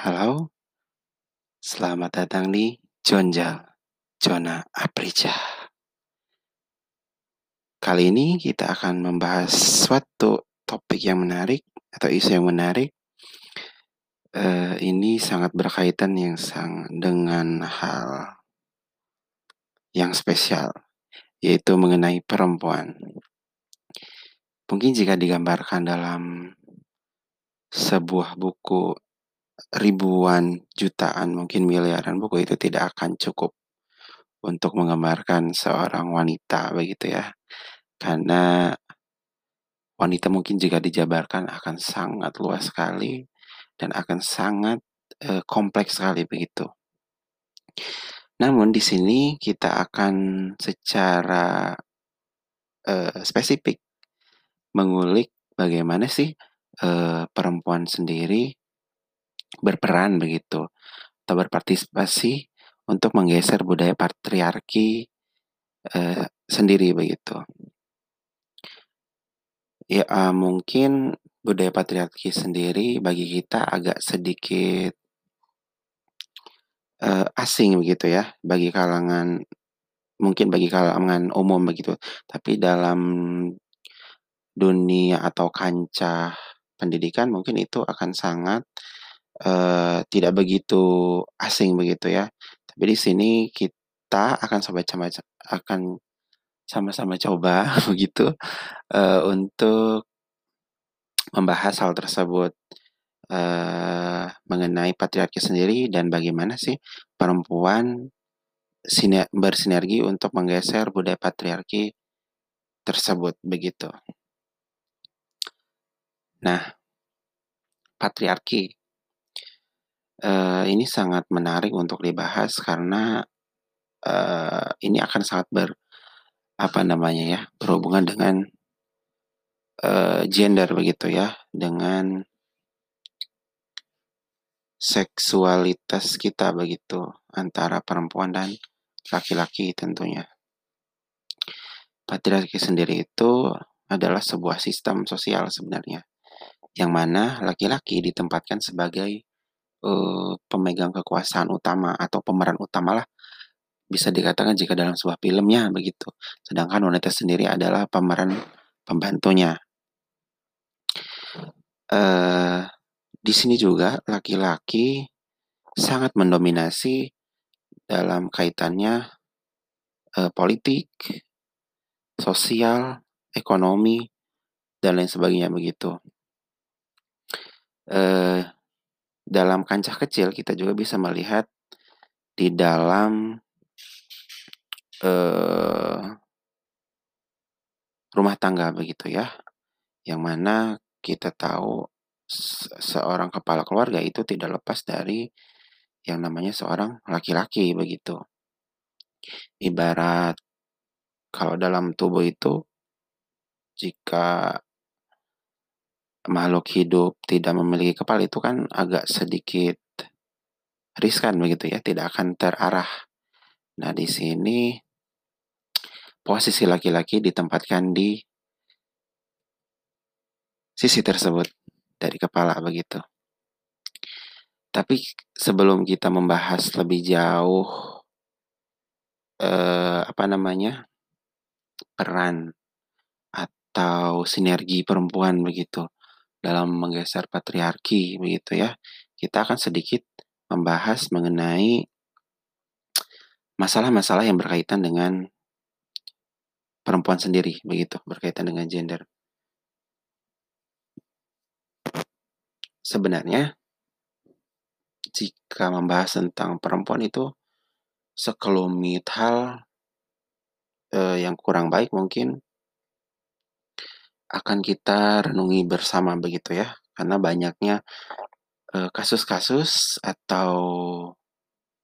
Halo. Selamat datang di Jonjal, Zona Aprija. Kali ini kita akan membahas suatu topik yang menarik atau isu yang menarik. Uh, ini sangat berkaitan yang sang dengan hal yang spesial, yaitu mengenai perempuan. Mungkin jika digambarkan dalam sebuah buku ribuan, jutaan, mungkin miliaran buku itu tidak akan cukup untuk menggambarkan seorang wanita begitu ya. Karena wanita mungkin jika dijabarkan akan sangat luas sekali dan akan sangat uh, kompleks sekali begitu. Namun di sini kita akan secara uh, spesifik mengulik bagaimana sih uh, perempuan sendiri berperan begitu atau berpartisipasi untuk menggeser budaya patriarki uh, sendiri begitu. Ya uh, mungkin budaya patriarki sendiri bagi kita agak sedikit uh, asing begitu ya bagi kalangan mungkin bagi kalangan umum begitu. Tapi dalam dunia atau kancah pendidikan mungkin itu akan sangat uh, tidak begitu asing begitu ya. Tapi di sini kita akan sama-sama akan sama-sama coba begitu uh, untuk membahas hal tersebut uh, mengenai patriarki sendiri dan bagaimana sih perempuan bersinergi untuk menggeser budaya patriarki tersebut begitu. Nah, patriarki uh, ini sangat menarik untuk dibahas karena uh, ini akan sangat ber apa namanya ya berhubungan dengan uh, gender begitu ya dengan seksualitas kita begitu antara perempuan dan laki-laki tentunya. Patriarki sendiri itu adalah sebuah sistem sosial sebenarnya yang mana laki-laki ditempatkan sebagai uh, pemegang kekuasaan utama atau pemeran utama lah bisa dikatakan jika dalam sebuah filmnya begitu. Sedangkan wanita sendiri adalah pemeran pembantunya. Uh, di sini juga laki-laki sangat mendominasi dalam kaitannya uh, politik, sosial, ekonomi, dan lain sebagainya begitu. Uh, dalam kancah kecil kita juga bisa melihat di dalam uh, rumah tangga begitu ya, yang mana kita tahu seorang kepala keluarga itu tidak lepas dari yang namanya seorang laki-laki begitu. Ibarat kalau dalam tubuh itu jika makhluk hidup tidak memiliki kepala itu kan agak sedikit riskan begitu ya, tidak akan terarah. Nah, di sini posisi laki-laki ditempatkan di sisi tersebut dari kepala begitu. Tapi sebelum kita membahas lebih jauh eh, apa namanya peran atau sinergi perempuan begitu dalam menggeser patriarki begitu ya, kita akan sedikit membahas mengenai masalah-masalah yang berkaitan dengan perempuan sendiri begitu berkaitan dengan gender. Sebenarnya jika membahas tentang perempuan itu sekelumit hal eh, yang kurang baik mungkin akan kita renungi bersama begitu ya karena banyaknya eh, kasus-kasus atau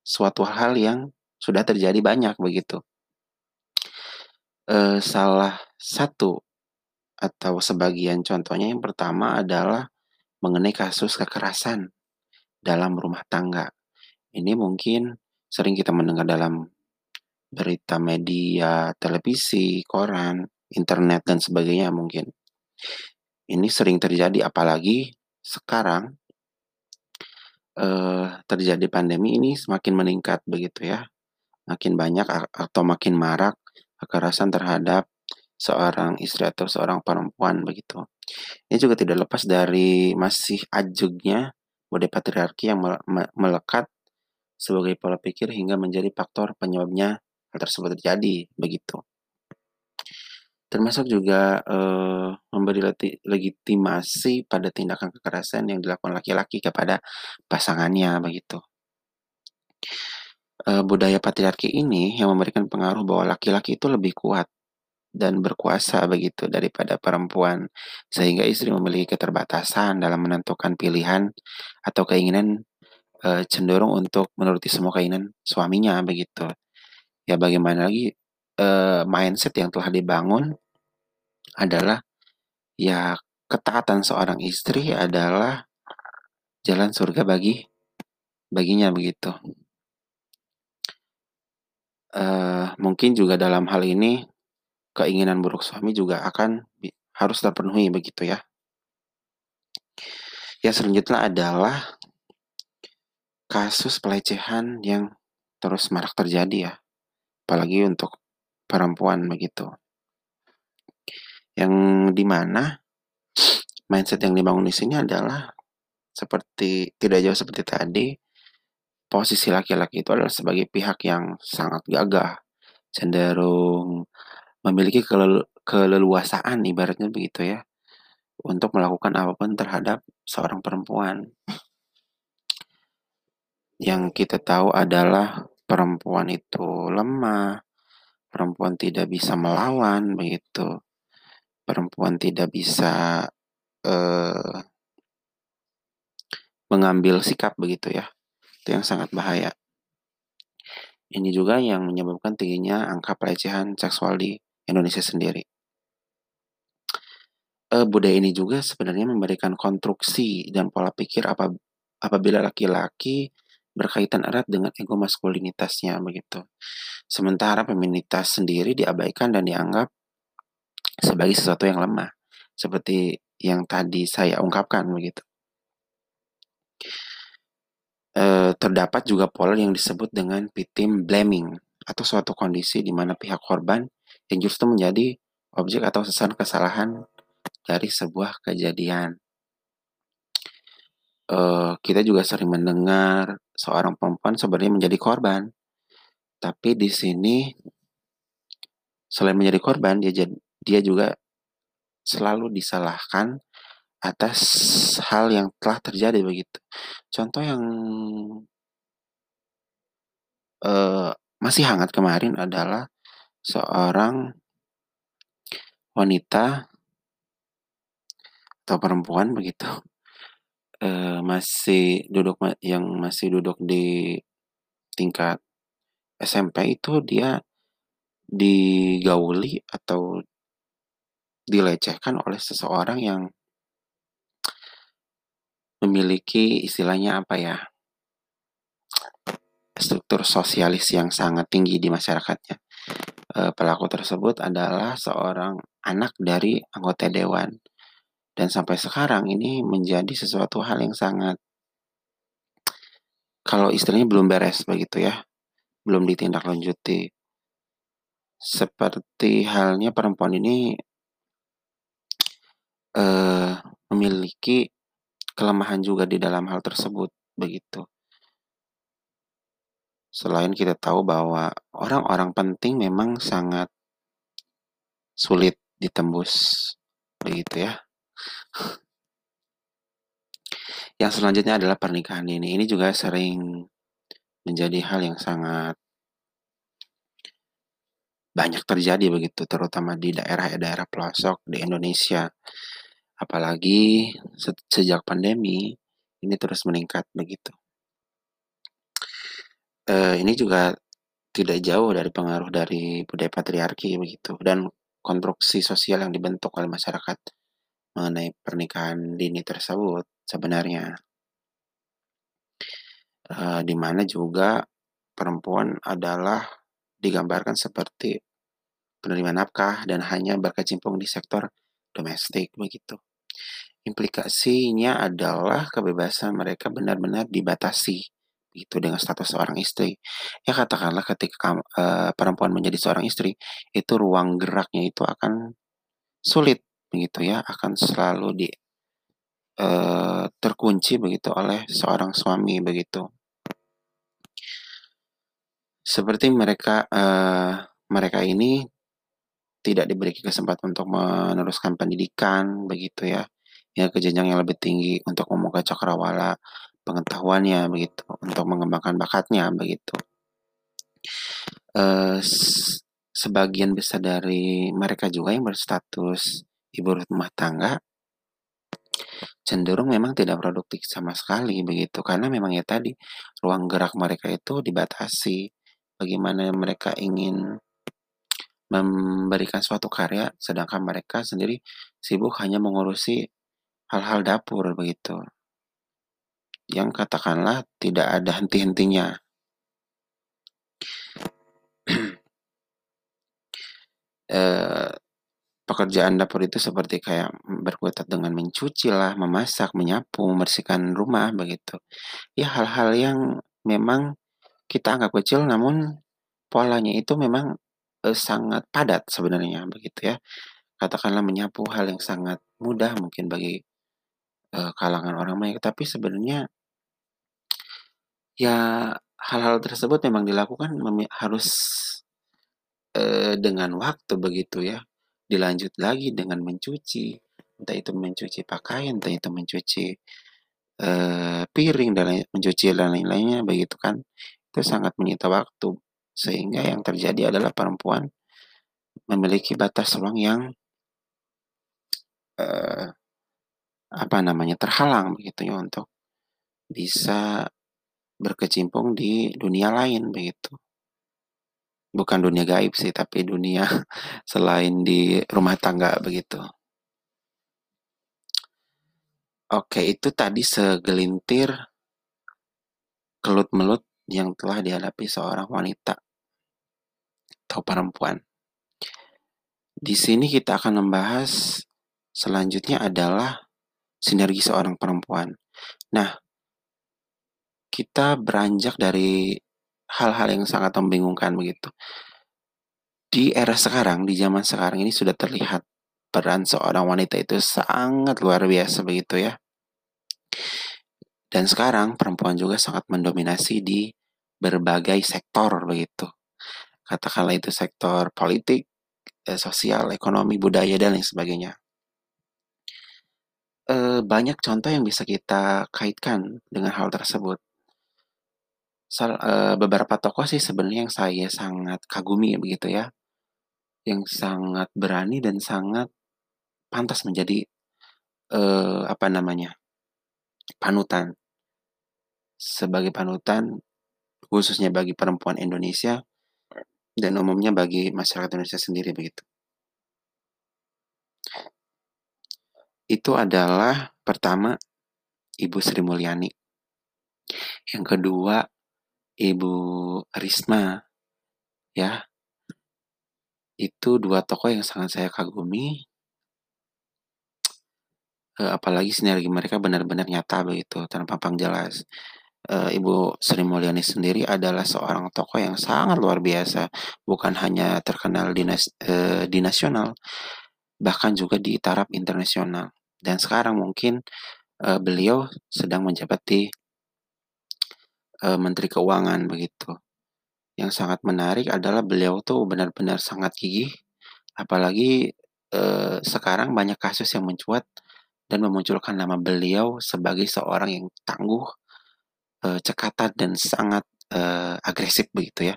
suatu hal yang sudah terjadi banyak begitu uh, salah satu atau sebagian contohnya yang pertama adalah mengenai kasus kekerasan dalam rumah tangga. Ini mungkin sering kita mendengar dalam berita media, televisi, koran, internet dan sebagainya mungkin. Ini sering terjadi apalagi sekarang eee, terjadi pandemi ini semakin meningkat begitu ya, makin banyak atau makin marak kekerasan terhadap seorang istri atau seorang perempuan begitu. Ini juga tidak lepas dari masih ajegnya budaya patriarki yang mele me melekat sebagai pola pikir hingga menjadi faktor penyebabnya hal tersebut terjadi, begitu. Termasuk juga, eee, memberi legitimasi pada tindakan kekerasan yang dilakukan laki-laki kepada pasangannya, begitu. Eee, budaya patriarki ini yang memberikan pengaruh bahwa laki-laki itu lebih kuat dan berkuasa begitu daripada perempuan, sehingga istri memiliki keterbatasan dalam menentukan pilihan atau keinginan, eee, cenderung untuk menuruti semua keinginan suaminya begitu. Ya bagaimana lagi, eee, mindset yang telah dibangun adalah ya ketaatan seorang istri adalah jalan surga bagi baginya begitu. Eee, mungkin juga dalam hal ini, keinginan buruk suami juga akan harus terpenuhi begitu ya. Yang selanjutnya adalah kasus pelecehan yang terus marak terjadi ya, apalagi untuk perempuan begitu. Yang di mana mindset yang dibangun di sini adalah seperti tidak jauh seperti tadi, posisi laki-laki itu adalah sebagai pihak yang sangat gagah, cenderung memiliki kelelu keleluasaan ibaratnya begitu ya, untuk melakukan apa pun terhadap seorang perempuan. Yang kita tahu adalah perempuan itu lemah, perempuan tidak bisa melawan begitu, perempuan tidak bisa, eee mengambil sikap begitu ya, itu yang sangat bahaya. Ini juga yang menyebabkan tingginya angka pelecehan seksual di Indonesia sendiri. Eee, budaya ini juga sebenarnya memberikan konstruksi dan pola pikir apab apabila laki-laki berkaitan erat dengan ego maskulinitasnya begitu. Sementara feminitas sendiri diabaikan dan dianggap sebagai sesuatu yang lemah, seperti yang tadi saya ungkapkan begitu. Eee, terdapat juga pola yang disebut dengan victim blaming atau suatu kondisi di mana pihak korban yang justru menjadi objek atau sasaran kesalahan dari sebuah kejadian. Eee, kita juga sering mendengar seorang perempuan sebenarnya menjadi korban, tapi di sini selain menjadi korban, dia dia juga selalu disalahkan atas hal yang telah terjadi begitu. Contoh yang eee, masih hangat kemarin adalah seorang wanita atau perempuan begitu, eee, masih duduk yang masih duduk di tingkat SMP itu dia digauli atau dilecehkan oleh seseorang yang memiliki istilahnya apa ya struktur sosialis yang sangat tinggi di masyarakatnya. Eee, pelaku tersebut adalah seorang anak dari anggota dewan, dan sampai sekarang ini menjadi sesuatu hal yang sangat kalau istilahnya belum beres begitu ya, belum ditindaklanjuti. Seperti halnya perempuan ini eee, memiliki kelemahan juga di dalam hal tersebut, begitu. Selain kita tahu bahwa orang-orang penting memang sangat sulit ditembus, begitu ya. Yang selanjutnya adalah pernikahan dini. Ini juga sering menjadi hal yang sangat banyak terjadi begitu, terutama di daerah-daerah pelosok di Indonesia. Apalagi se sejak pandemi, ini terus meningkat begitu. Eee, ini juga tidak jauh dari pengaruh dari budaya patriarki begitu, dan konstruksi sosial yang dibentuk oleh masyarakat mengenai pernikahan dini tersebut sebenarnya. Eee, di mana juga perempuan adalah digambarkan seperti penerima nafkah dan hanya berkecimpung di sektor domestik begitu. implikasinya adalah kebebasan mereka benar-benar dibatasi itu dengan status seorang istri. Ya katakanlah ketika uh, perempuan menjadi seorang istri, itu ruang geraknya itu akan sulit begitu ya, akan selalu di uh, terkunci begitu oleh seorang suami begitu. Seperti mereka uh, mereka ini tidak diberi kesempatan untuk meneruskan pendidikan begitu ya ya ke jenjang yang lebih tinggi untuk membuka cakrawala pengetahuannya begitu, untuk mengembangkan bakatnya begitu. Uh, sebagian besar dari mereka juga yang berstatus ibu rumah tangga cenderung memang tidak produktif sama sekali begitu karena memang ya tadi ruang gerak mereka itu dibatasi bagaimana mereka ingin memberikan suatu karya sedangkan mereka sendiri sibuk hanya mengurusi hal-hal dapur begitu. Yang katakanlah tidak ada henti-hentinya. eh, pekerjaan dapur itu seperti kayak berkutat dengan mencuci lah, memasak, menyapu, membersihkan rumah begitu. Ya hal-hal yang memang kita anggap kecil namun polanya itu memang eh, sangat padat sebenarnya begitu ya. Katakanlah menyapu hal yang sangat mudah mungkin bagi uh, kalangan orang banyak, tapi sebenarnya ya hal-hal tersebut memang dilakukan harus uh, dengan waktu begitu ya. Dilanjut lagi dengan mencuci, entah itu mencuci pakaian, entah itu mencuci uh, piring dan lain mencuci dan lain-lainnya begitu kan. Itu sangat menyita waktu sehingga yang terjadi adalah perempuan memiliki batas ruang yang uh, apa namanya, terhalang begitu ya untuk bisa berkecimpung di dunia lain begitu. Bukan dunia gaib sih, tapi dunia selain di rumah tangga begitu. Oke, itu tadi segelintir kelut-melut yang telah dihadapi seorang wanita atau perempuan. Di sini kita akan membahas selanjutnya adalah sinergi seorang perempuan. Nah, kita beranjak dari hal-hal yang sangat membingungkan begitu. Di era sekarang, di zaman sekarang ini sudah terlihat peran seorang wanita itu sangat luar biasa begitu ya. Dan sekarang perempuan juga sangat mendominasi di berbagai sektor begitu. Katakanlah itu sektor politik, eh, sosial, ekonomi, budaya dan lain sebagainya uh, banyak contoh yang bisa kita kaitkan dengan hal tersebut. Sal uh, beberapa tokoh sih sebenarnya yang saya sangat kagumi begitu ya, yang sangat berani dan sangat pantas menjadi, uh, apa namanya, panutan. Sebagai panutan, khususnya bagi perempuan Indonesia dan umumnya bagi masyarakat Indonesia sendiri begitu. Itu adalah pertama Ibu Sri Mulyani. Yang kedua Ibu Risma. Ya. Itu dua tokoh yang sangat saya kagumi. Uh, apalagi sinergi mereka benar-benar nyata begitu tanpa pang jelas. Uh, Ibu Sri Mulyani sendiri adalah seorang tokoh yang sangat luar biasa, bukan hanya terkenal di, uh, di nasional, bahkan juga di taraf internasional. Dan sekarang mungkin beliau sedang menjabat di uh, Menteri Keuangan begitu. Yang sangat menarik adalah beliau tuh benar-benar sangat gigih, apalagi uh, sekarang banyak kasus yang mencuat dan memunculkan nama beliau sebagai seorang yang tangguh, uh, cekatan dan sangat uh, agresif begitu ya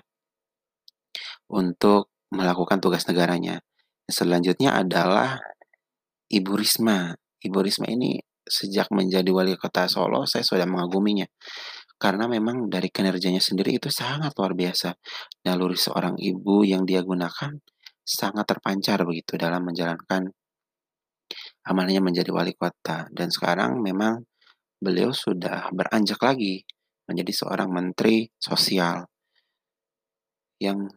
untuk melakukan tugas negaranya. Selanjutnya adalah Ibu Risma. Ibu Risma ini sejak menjadi wali kota Solo saya sudah mengaguminya. Karena memang dari kinerjanya sendiri itu sangat luar biasa. Naluri seorang ibu yang dia gunakan sangat terpancar begitu dalam menjalankan amanahnya menjadi wali kota. Dan sekarang memang beliau sudah beranjak lagi menjadi seorang menteri sosial. Yang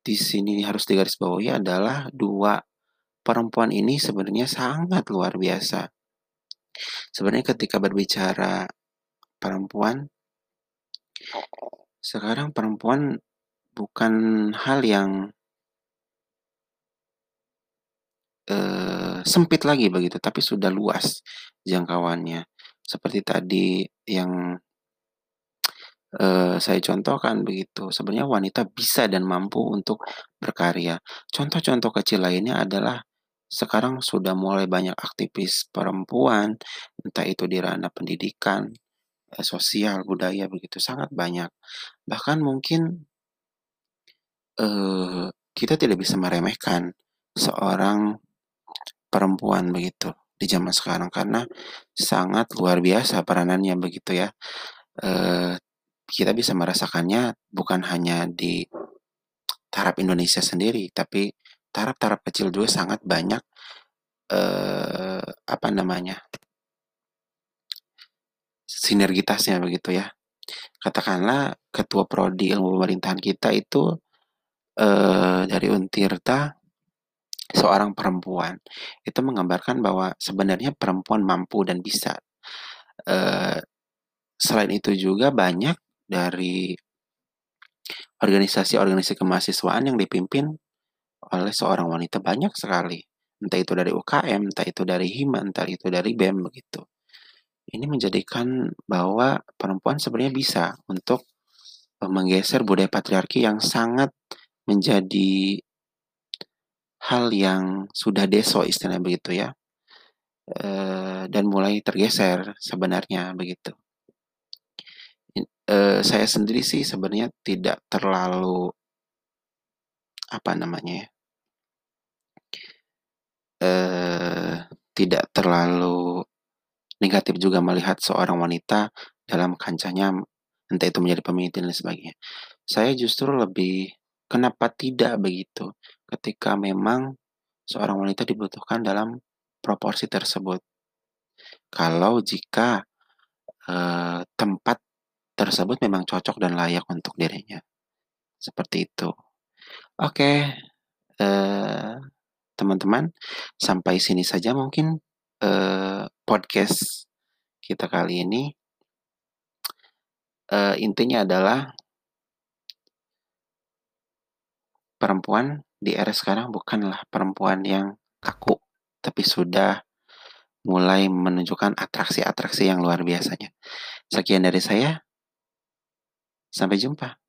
di sini harus digarisbawahi adalah dua perempuan ini sebenarnya sangat luar biasa. Sebenarnya ketika berbicara perempuan sekarang perempuan bukan hal yang eee, sempit lagi begitu, tapi sudah luas jangkauannya. Seperti tadi yang eee, saya contohkan begitu, sebenarnya wanita bisa dan mampu untuk berkarya. Contoh-contoh kecil lainnya adalah sekarang sudah mulai banyak aktivis perempuan, entah itu di ranah pendidikan, sosial, budaya, begitu, sangat banyak. Bahkan mungkin eee, kita tidak bisa meremehkan seorang perempuan begitu, di zaman sekarang karena sangat luar biasa peranannya begitu ya. Eee, kita bisa merasakannya bukan hanya di taraf Indonesia sendiri, tapi taraf-taraf kecil juga sangat banyak, eee, apa namanya sinergitasnya begitu ya. Katakanlah ketua prodi ilmu pemerintahan kita itu, eee, dari Untirta seorang perempuan. Itu menggambarkan bahwa sebenarnya perempuan mampu dan bisa. Eee, selain itu juga banyak dari organisasi-organisasi kemahasiswaan yang dipimpin oleh seorang wanita, banyak sekali. Entah itu dari UKM, entah itu dari Hima, entah itu dari BEM, begitu. Ini menjadikan bahwa perempuan sebenarnya bisa untuk, eee, menggeser budaya patriarki yang sangat menjadi hal yang sudah deso istilahnya begitu ya, eee, dan mulai tergeser sebenarnya begitu. Eee, saya sendiri sih sebenarnya tidak terlalu apa namanya ya eee, tidak terlalu negatif juga melihat seorang wanita dalam kancahnya, entah itu menjadi pemimpin dan sebagainya. Saya justru lebih kenapa tidak begitu, ketika memang seorang wanita dibutuhkan dalam proporsi tersebut. Kalau jika, eee, tempat tersebut memang cocok dan layak untuk dirinya, seperti itu. Oke, eee, teman-teman, sampai sini saja mungkin, eee, podcast kita kali ini. Eee, intinya adalah perempuan di era sekarang bukanlah perempuan yang kaku, tapi sudah mulai menunjukkan atraksi-atraksi yang luar biasanya. Sekian dari saya. Sampai jumpa.